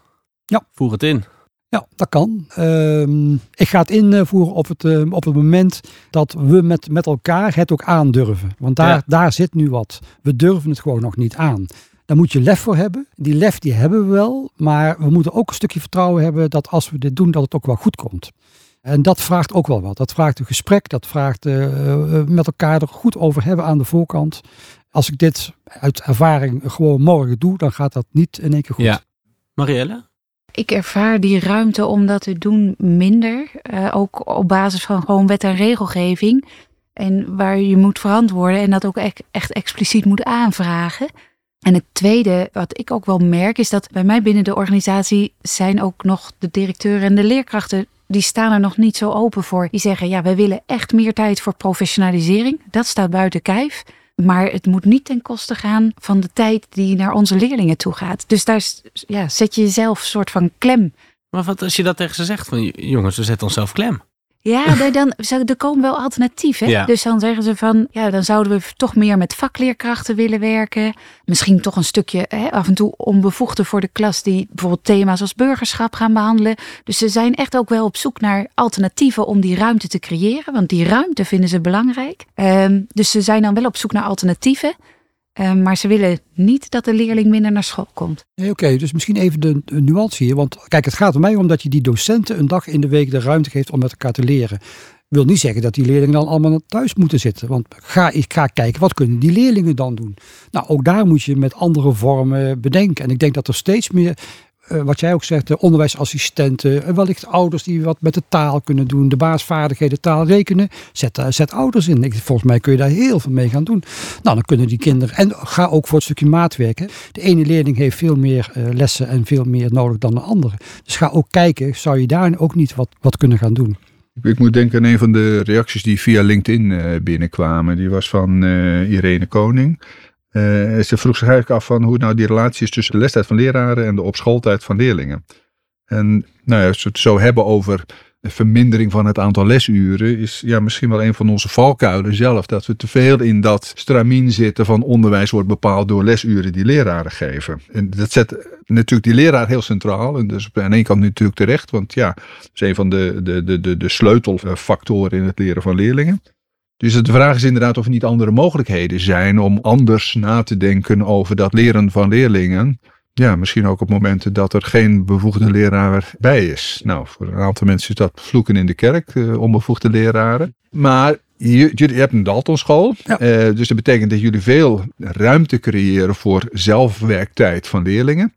Ja. Voer het in. Ja, dat kan. Uh, ik ga het invoeren op het, uh, op het moment dat we met, met elkaar het ook aandurven. Want daar, ja. daar zit nu wat. We durven het gewoon nog niet aan. Daar moet je lef voor hebben. Die lef die hebben we wel. Maar we moeten ook een stukje vertrouwen hebben dat als we dit doen, dat het ook wel goed komt. En dat vraagt ook wel wat. Dat vraagt een gesprek. Dat vraagt uh, met elkaar er goed over hebben aan de voorkant. Als ik dit uit ervaring gewoon morgen doe, dan gaat dat niet in één keer goed. Ja. Marielle? Ik ervaar die ruimte om dat te doen minder. Uh, ook op basis van gewoon wet en regelgeving. En waar je moet verantwoorden en dat ook echt, echt expliciet moet aanvragen. En het tweede, wat ik ook wel merk, is dat bij mij binnen de organisatie zijn ook nog de directeuren en de leerkrachten, die staan er nog niet zo open voor. Die zeggen, ja, we willen echt meer tijd voor professionalisering. Dat staat buiten kijf. Maar het moet niet ten koste gaan van de tijd die naar onze leerlingen toe gaat. Dus daar ja, zet je jezelf een soort van klem. Maar wat als je dat tegen ze zegt? Van jongens, we zetten onszelf klem. Ja, dan, er komen wel alternatieven. Ja. Dus dan zeggen ze van, ja, dan zouden we toch meer met vakleerkrachten willen werken. Misschien toch een stukje hè, af en toe onbevoegde voor de klas die bijvoorbeeld thema's als burgerschap gaan behandelen. Dus ze zijn echt ook wel op zoek naar alternatieven om die ruimte te creëren. Want die ruimte vinden ze belangrijk. Um, dus ze zijn dan wel op zoek naar alternatieven. Uh, maar ze willen niet dat de leerling minder naar school komt. Nee, Oké, dus misschien even de, de, nuance hier. Want kijk, het gaat er mij om dat je die docenten een dag in de week de ruimte geeft om met elkaar te leren. Wil niet zeggen dat die leerlingen dan allemaal thuis moeten zitten. Want ga, ik ga kijken, wat kunnen die leerlingen dan doen? Nou, ook daar moet je met andere vormen bedenken. En ik denk dat er steeds meer uh, wat jij ook zegt, de onderwijsassistenten, uh, wellicht ouders die wat met de taal kunnen doen, de baasvaardigheden, taal rekenen. Zet, uh, zet ouders in. Ik, volgens mij kun je daar heel veel mee gaan doen. Nou, dan kunnen die kinderen, en ga ook voor het stukje maatwerken. De ene leerling heeft veel meer lessen en veel meer nodig dan de andere. Dus ga ook kijken, zou je daar ook niet wat, wat kunnen gaan doen? Ik moet denken aan een van de reacties die via LinkedIn binnenkwamen. Die was van Irene Koning. Uh, ze vroeg zich eigenlijk af van hoe nou die relatie is tussen de lestijd van leraren en de op schooltijd van leerlingen. En nou ja, als we het zo hebben over de vermindering van het aantal lesuren, is ja, misschien wel een van onze valkuilen zelf. Dat we te veel in dat stramien zitten van onderwijs wordt bepaald door lesuren die leraren geven. En dat zet natuurlijk die leraar heel centraal. En dus aan ene kant natuurlijk terecht, want ja, dat is een van de, de, de, de, de sleutelfactoren in het leren van leerlingen. Dus de vraag is inderdaad of er niet andere mogelijkheden zijn om anders na te denken over dat leren van leerlingen. Ja, misschien ook op momenten dat er geen bevoegde leraar bij is. Nou, voor een aantal mensen is dat vloeken in de kerk, uh, onbevoegde leraren. Maar je, je, hebt een Daltonschool, ja. uh, dus dat betekent dat jullie veel ruimte creëren voor zelfwerktijd van leerlingen.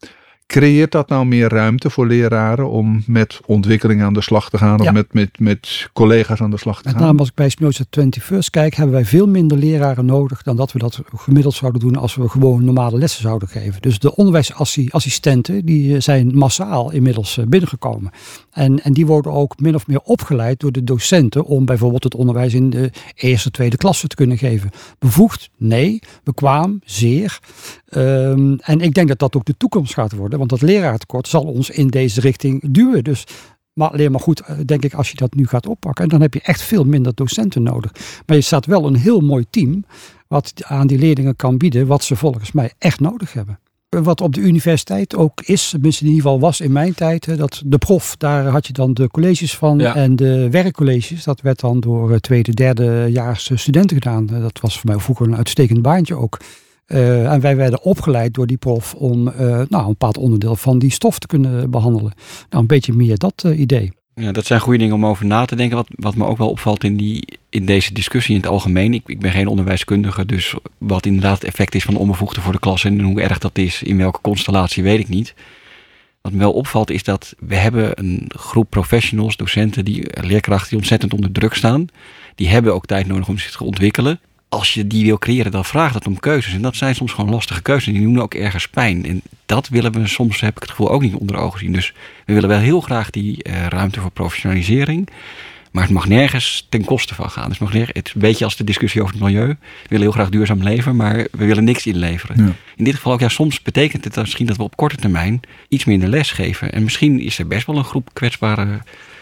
Creëert dat nou meer ruimte voor leraren om met ontwikkeling aan de slag te gaan? Of ja. met, met, met collega's aan de slag te met gaan? Met name als ik bij Spinoza 21st kijk, hebben wij veel minder leraren nodig dan dat we dat gemiddeld zouden doen als we gewoon normale lessen zouden geven. Dus de onderwijsassistenten die zijn massaal inmiddels binnengekomen. En, en die worden ook min of meer opgeleid door de docenten om bijvoorbeeld het onderwijs in de eerste, tweede klasse te kunnen geven. Bevoegd? Nee. Bekwaam? Zeer. Um, en ik denk dat dat ook de toekomst gaat worden, want dat leraartekort zal ons in deze richting duwen. Dus maar alleen maar goed, denk ik, als je dat nu gaat oppakken. En dan heb je echt veel minder docenten nodig. Maar je staat wel een heel mooi team wat aan die leerlingen kan bieden wat ze volgens mij echt nodig hebben. Wat op de universiteit ook is, tenminste in ieder geval was in mijn tijd, dat de prof, daar had je dan de colleges van. Ja. En de werkcolleges, dat werd dan door tweede, derde jaars studenten gedaan. Dat was voor mij vroeger een uitstekend baantje ook. Uh, en wij werden opgeleid door die prof om uh, nou, een bepaald onderdeel van die stof te kunnen behandelen. Nou, een beetje meer dat uh, idee. Ja, dat zijn goede dingen om over na te denken. Wat, wat me ook wel opvalt in, die, in deze discussie in het algemeen. Ik, ik ben geen onderwijskundige, dus wat inderdaad het effect is van de onbevoegde voor de klas en hoe erg dat is, in welke constellatie, weet ik niet. Wat me wel opvalt is dat we hebben een groep professionals, docenten, die, leerkrachten die ontzettend onder druk staan. Die hebben ook tijd nodig om zich te ontwikkelen. Als je die wil creëren, dan vraagt het om keuzes. En dat zijn soms gewoon lastige keuzes. Die doen ook ergens pijn. En dat willen we soms, heb ik het gevoel, ook niet onder ogen zien. Dus we willen wel heel graag die uh, ruimte voor professionalisering. Maar het mag nergens ten koste van gaan. Dus het, mag nergens, het is een beetje als de discussie over het milieu. We willen heel graag duurzaam leven, maar we willen niks inleveren. Ja. In dit geval ook, ja, soms betekent het misschien dat we op korte termijn iets minder les geven. En misschien is er best wel een groep kwetsbare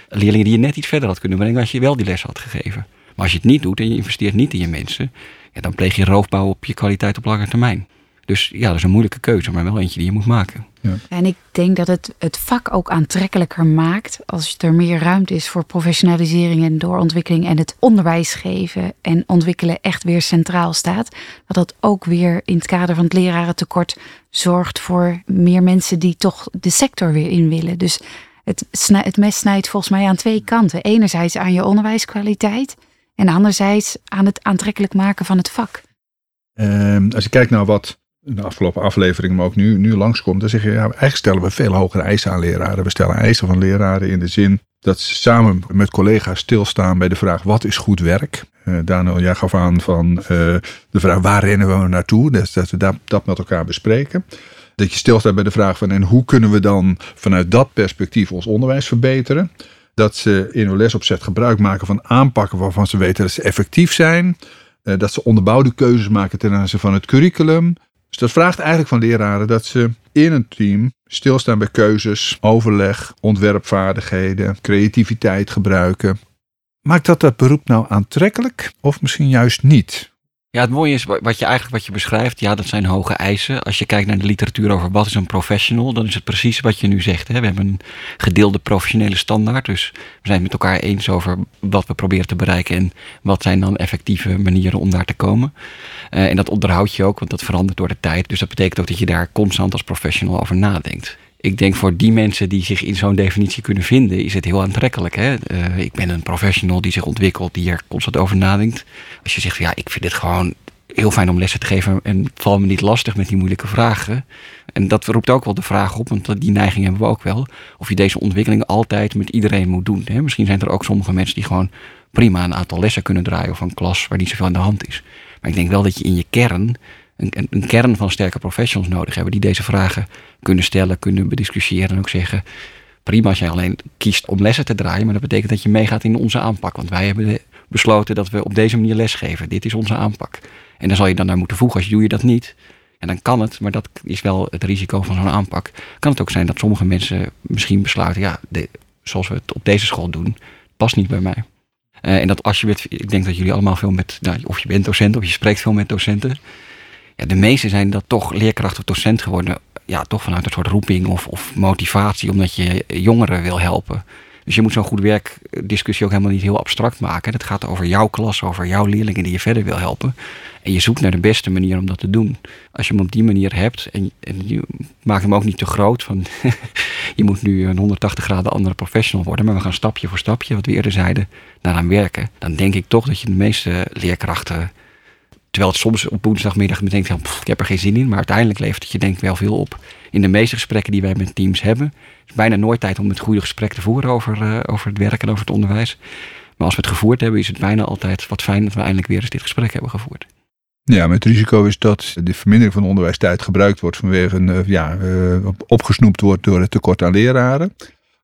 leerlingen die je net iets verder had kunnen brengen als je wel die les had gegeven. Maar als je het niet doet en je investeert niet in je mensen, ja, dan pleeg je roofbouw op je kwaliteit op lange termijn. Dus ja, dat is een moeilijke keuze, maar wel eentje die je moet maken. Ja. En ik denk dat het het vak ook aantrekkelijker maakt als er meer ruimte is voor professionalisering en doorontwikkeling en het onderwijs geven en ontwikkelen echt weer centraal staat. Dat dat ook weer in het kader van het lerarentekort zorgt voor meer mensen die toch de sector weer in willen. Dus het, snij, het mes snijdt volgens mij aan twee kanten. Enerzijds aan je onderwijskwaliteit en anderzijds aan het aantrekkelijk maken van het vak. Ehm, als je kijkt naar wat in de afgelopen aflevering, maar ook nu, nu langskomt, dan zeg je, ja, eigenlijk stellen we veel hogere eisen aan leraren. We stellen eisen van leraren in de zin dat ze samen met collega's stilstaan bij de vraag, wat is goed werk? Uh, Daniel, jij gaf aan van uh, de vraag, waar rennen we naartoe? Dat we dat, dat met elkaar bespreken. Dat je stilstaat bij de vraag van, en hoe kunnen we dan vanuit dat perspectief ons onderwijs verbeteren? Dat ze in hun lesopzet gebruik maken van aanpakken waarvan ze weten dat ze effectief zijn. Uh, dat ze onderbouwde keuzes maken ten aanzien van het curriculum. Dus dat vraagt eigenlijk van leraren dat ze in een team stilstaan bij keuzes, overleg, ontwerpvaardigheden, creativiteit gebruiken. Maakt dat dat beroep nou aantrekkelijk of misschien juist niet? Ja, het mooie is wat je eigenlijk wat je beschrijft. Ja, dat zijn hoge eisen. Als je kijkt naar de literatuur over wat is een professional, dan is het precies wat je nu zegt. Hè? We hebben een gedeelde professionele standaard. Dus we zijn met elkaar eens over wat we proberen te bereiken en wat zijn dan effectieve manieren om daar te komen. Uh, en dat onderhoud je ook, want dat verandert door de tijd. Dus dat betekent ook dat je daar constant als professional over nadenkt ik denk voor die mensen die zich in zo'n definitie kunnen vinden, is het heel aantrekkelijk. Hè? Uh, ik ben een professional die zich ontwikkelt, die er constant over nadenkt. Als je zegt, ja, ik vind het gewoon heel fijn om lessen te geven en val me niet lastig met die moeilijke vragen. En dat roept ook wel de vraag op, want die neiging hebben we ook wel, of je deze ontwikkeling altijd met iedereen moet doen. Hè? Misschien zijn er ook sommige mensen die gewoon prima een aantal lessen kunnen draaien of een klas waar niet zoveel aan de hand is. Maar ik denk wel dat je in je kern een, kern van sterke professionals nodig hebben die deze vragen kunnen stellen, kunnen bediscussiëren en ook zeggen. Prima als jij alleen kiest om lessen te draaien, maar dat betekent dat je meegaat in onze aanpak. Want wij hebben besloten dat we op deze manier lesgeven. Dit is onze aanpak. En dan zal je dan daar moeten voegen. Als doe je dat niet, en dan kan het, maar dat is wel het risico van zo'n aanpak. Kan het ook zijn dat sommige mensen misschien besluiten, ja, zoals we het op deze school doen, past niet bij mij. Uh, en dat als je met, ik denk dat jullie allemaal veel met, nou, of je bent docent of je spreekt veel met docenten. Ja, de meeste zijn dat toch leerkracht of docent geworden. Ja, toch vanuit een soort roeping of, of motivatie, omdat je jongeren wil helpen. Dus je moet zo'n goed werkdiscussie ook helemaal niet heel abstract maken. Het gaat over jouw klas, over jouw leerlingen die je verder wil helpen. En je zoekt naar de beste manier om dat te doen. Als je hem op die manier hebt en, en je hem ook niet te groot. Van je moet nu een 180 graden andere professional worden. Maar we gaan stapje voor stapje, wat we eerder zeiden, daaraan werken. Dan denk ik toch dat je de meeste leerkrachten Terwijl het soms op woensdagmiddag bedenkt, ja, ik heb er geen zin in. Maar uiteindelijk levert het je denk ik wel veel op. In de meeste gesprekken die wij met teams hebben, is bijna nooit tijd om het goede gesprek te voeren over, uh, over het werk en over het onderwijs. Maar als we het gevoerd hebben, is het bijna altijd wat fijn dat we eindelijk weer eens dit gesprek hebben gevoerd. Ja, maar het risico is dat de vermindering van de onderwijstijd gebruikt wordt vanwege een, uh, ja, uh, opgesnoept wordt door het tekort aan leraren.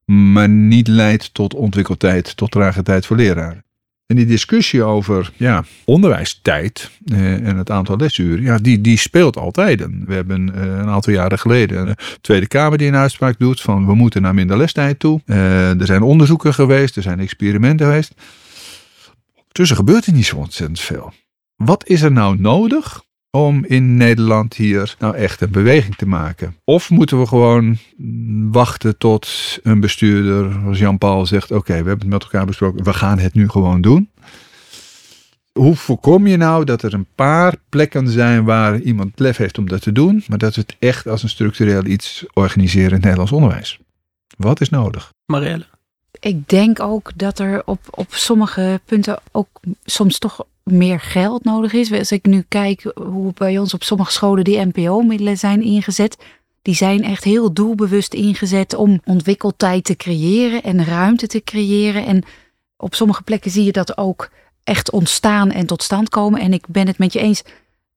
Maar niet leidt tot ontwikkeltijd, tot trage tijd voor leraren. En die discussie over ja, onderwijstijd eh, en het aantal lesuren, ja, die, die speelt altijd. We hebben eh, een aantal jaren geleden een Tweede Kamer die een uitspraak doet van we moeten naar minder lestijd toe. Eh, er zijn onderzoeken geweest, er zijn experimenten geweest. Tussen gebeurt er niet zo ontzettend veel. Wat is er nou nodig om in Nederland hier nou echt een beweging te maken? Of moeten we gewoon wachten tot een bestuurder, als Jan-Paul zegt: Oké, okay, we hebben het met elkaar besproken, we gaan het nu gewoon doen? Hoe voorkom je nou dat er een paar plekken zijn waar iemand lef heeft om dat te doen, maar dat we het echt als een structureel iets organiseren in het Nederlands onderwijs? Wat is nodig? Marielle? Ik denk ook dat er op, op sommige punten ook soms toch meer geld nodig is. Als ik nu kijk hoe bij ons op sommige scholen die NPO-middelen zijn ingezet. Die zijn echt heel doelbewust ingezet om ontwikkeltijd te creëren en ruimte te creëren. En op sommige plekken zie je dat ook echt ontstaan en tot stand komen. En ik ben het met je eens.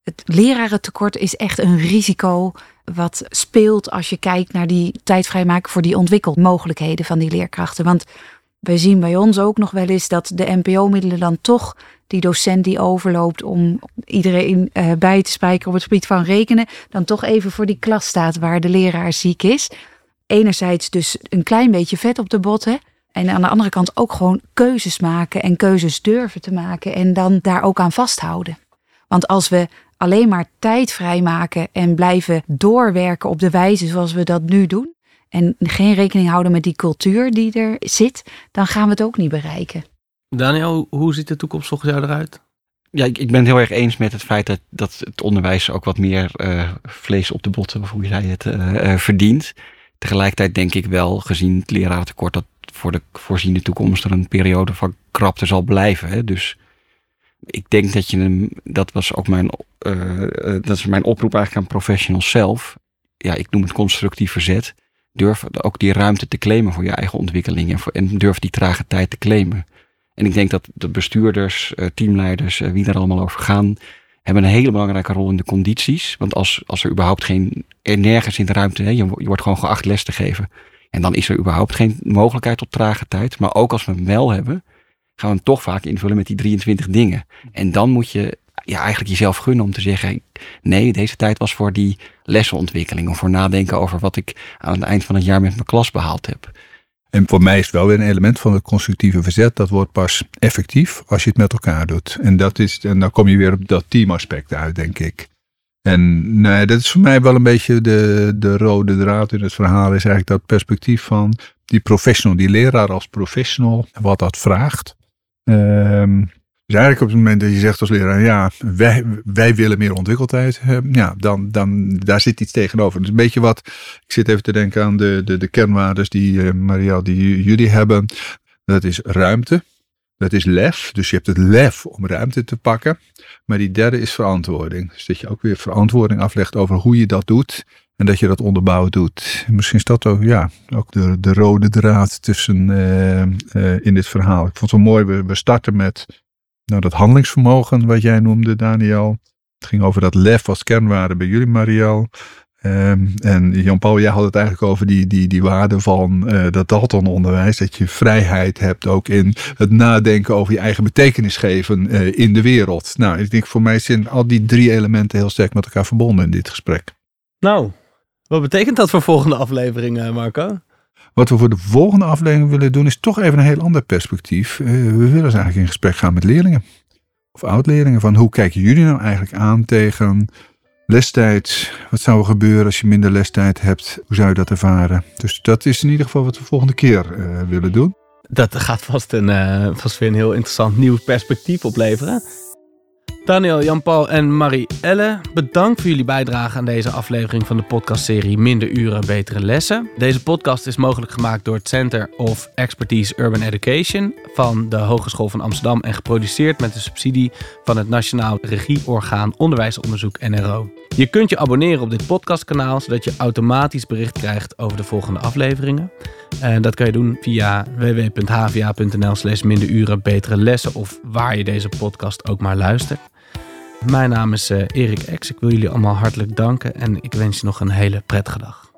Het lerarentekort is echt een risico wat speelt als je kijkt naar die tijd vrijmaken voor die ontwikkelmogelijkheden van die leerkrachten. Want wij zien bij ons ook nog wel eens dat de NPO-middelen dan toch die docent die overloopt om iedereen uh, bij te spijken op het gebied van rekenen, dan toch even voor die klas staat waar de leraar ziek is. Enerzijds dus een klein beetje vet op de botten. En aan de andere kant ook gewoon keuzes maken en keuzes durven te maken en dan daar ook aan vasthouden. Want als we alleen maar tijd vrijmaken en blijven doorwerken op de wijze zoals we dat nu doen, en geen rekening houden met die cultuur die er zit, dan gaan we het ook niet bereiken. Daniel, hoe ziet de toekomst volgens jou eruit? Ja, ik, ik ben heel erg eens met het feit dat, dat het onderwijs ook wat meer uh, vlees op de botten, of hoe jij het, uh, verdient. Tegelijkertijd denk ik wel, gezien het lerarentekort, dat voor de voorziene toekomst er een periode van krapte zal blijven. Hè? Dus ik denk dat je dat was ook mijn, dat is mijn oproep eigenlijk aan professionals zelf. Ja, ik noem het constructief verzet durf ook die ruimte te claimen voor je eigen ontwikkeling en, en durf die trage tijd te claimen. En ik denk dat de bestuurders, eh, teamleiders, eh, wie daar allemaal over gaan, hebben een hele belangrijke rol in de condities. Want als, als er überhaupt geen, er nergens in de ruimte, hè, je, wordt gewoon geacht les te geven. En dan is er überhaupt geen mogelijkheid tot trage tijd. Maar ook als we hem wel hebben, gaan we hem toch vaak invullen met die 23 dingen. En dan moet je ja, eigenlijk jezelf gunnen om te zeggen: nee, deze tijd was voor die lessenontwikkeling. Of voor nadenken over wat ik aan het eind van het jaar met mijn klas behaald heb. En voor mij is wel weer een element van het constructieve verzet. Dat wordt pas effectief als je het met elkaar doet. En, dat is, en dan kom je weer op dat teamaspect uit, denk ik. En nee, dat is voor mij wel een beetje de, de rode draad in het verhaal. Is eigenlijk dat perspectief van die professional, die leraar als professional, wat dat vraagt. Um, dus eigenlijk op het moment dat je zegt als leraar, ja, wij, wij willen meer ontwikkeltijd, ja, dan, dan daar zit iets tegenover. Dus een beetje wat, ik zit even te denken aan de, de, de kernwaardes die, uh, Marielle, die jullie hebben. Dat is ruimte, dat is lef, dus je hebt het lef om ruimte te pakken. Maar die derde is verantwoording. Dus dat je ook weer verantwoording aflegt over hoe je dat doet. En dat je dat onderbouwd doet. Misschien is dat ook, ja, ook de, de rode draad tussen uh, in dit verhaal. Ik vond het wel mooi, we, we starten met nou, dat handelingsvermogen wat jij noemde, Daniel. Het ging over dat lef als kernwaarde bij jullie, Marielle. Um, en Jan-Paul, jij had het eigenlijk over die, die, die waarde van uh, dat Dalton-onderwijs. Dat je vrijheid hebt ook in het nadenken over je eigen betekenis geven uh, in de wereld. Nou, ik denk voor mij zijn al die drie elementen heel sterk met elkaar verbonden in dit gesprek. Nou, wat betekent dat voor volgende afleveringen, Marco? Wat we voor de volgende aflevering willen doen, is toch even een heel ander perspectief. Uh, we willen dus eigenlijk in gesprek gaan met leerlingen. Of oud-leerlingen. Van hoe kijken jullie nou eigenlijk aan tegen lestijd? Wat zou er gebeuren als je minder lestijd hebt? Hoe zou je dat ervaren? Dus dat is in ieder geval wat we volgende keer uh, willen doen. Dat gaat vast, een, uh, vast weer een heel interessant nieuw perspectief opleveren. Daniel, Jan-Paul en Marie-Elle, bedankt voor jullie bijdrage aan deze aflevering van de podcastserie Minder Uren, Betere Lessen. Deze podcast is mogelijk gemaakt door het Center of Expertise Urban Education van de Hogeschool van Amsterdam en geproduceerd met de subsidie van het Nationaal Regieorgaan Onderwijsonderzoek NRO. Je kunt je abonneren op dit podcastkanaal zodat je automatisch bericht krijgt over de volgende afleveringen. En dat kan je doen via www.hva.nl slash betere lessen of waar je deze podcast ook maar luistert. Mijn naam is uh, Erik Ex. Ik wil jullie allemaal hartelijk danken en ik wens je nog een hele prettige dag.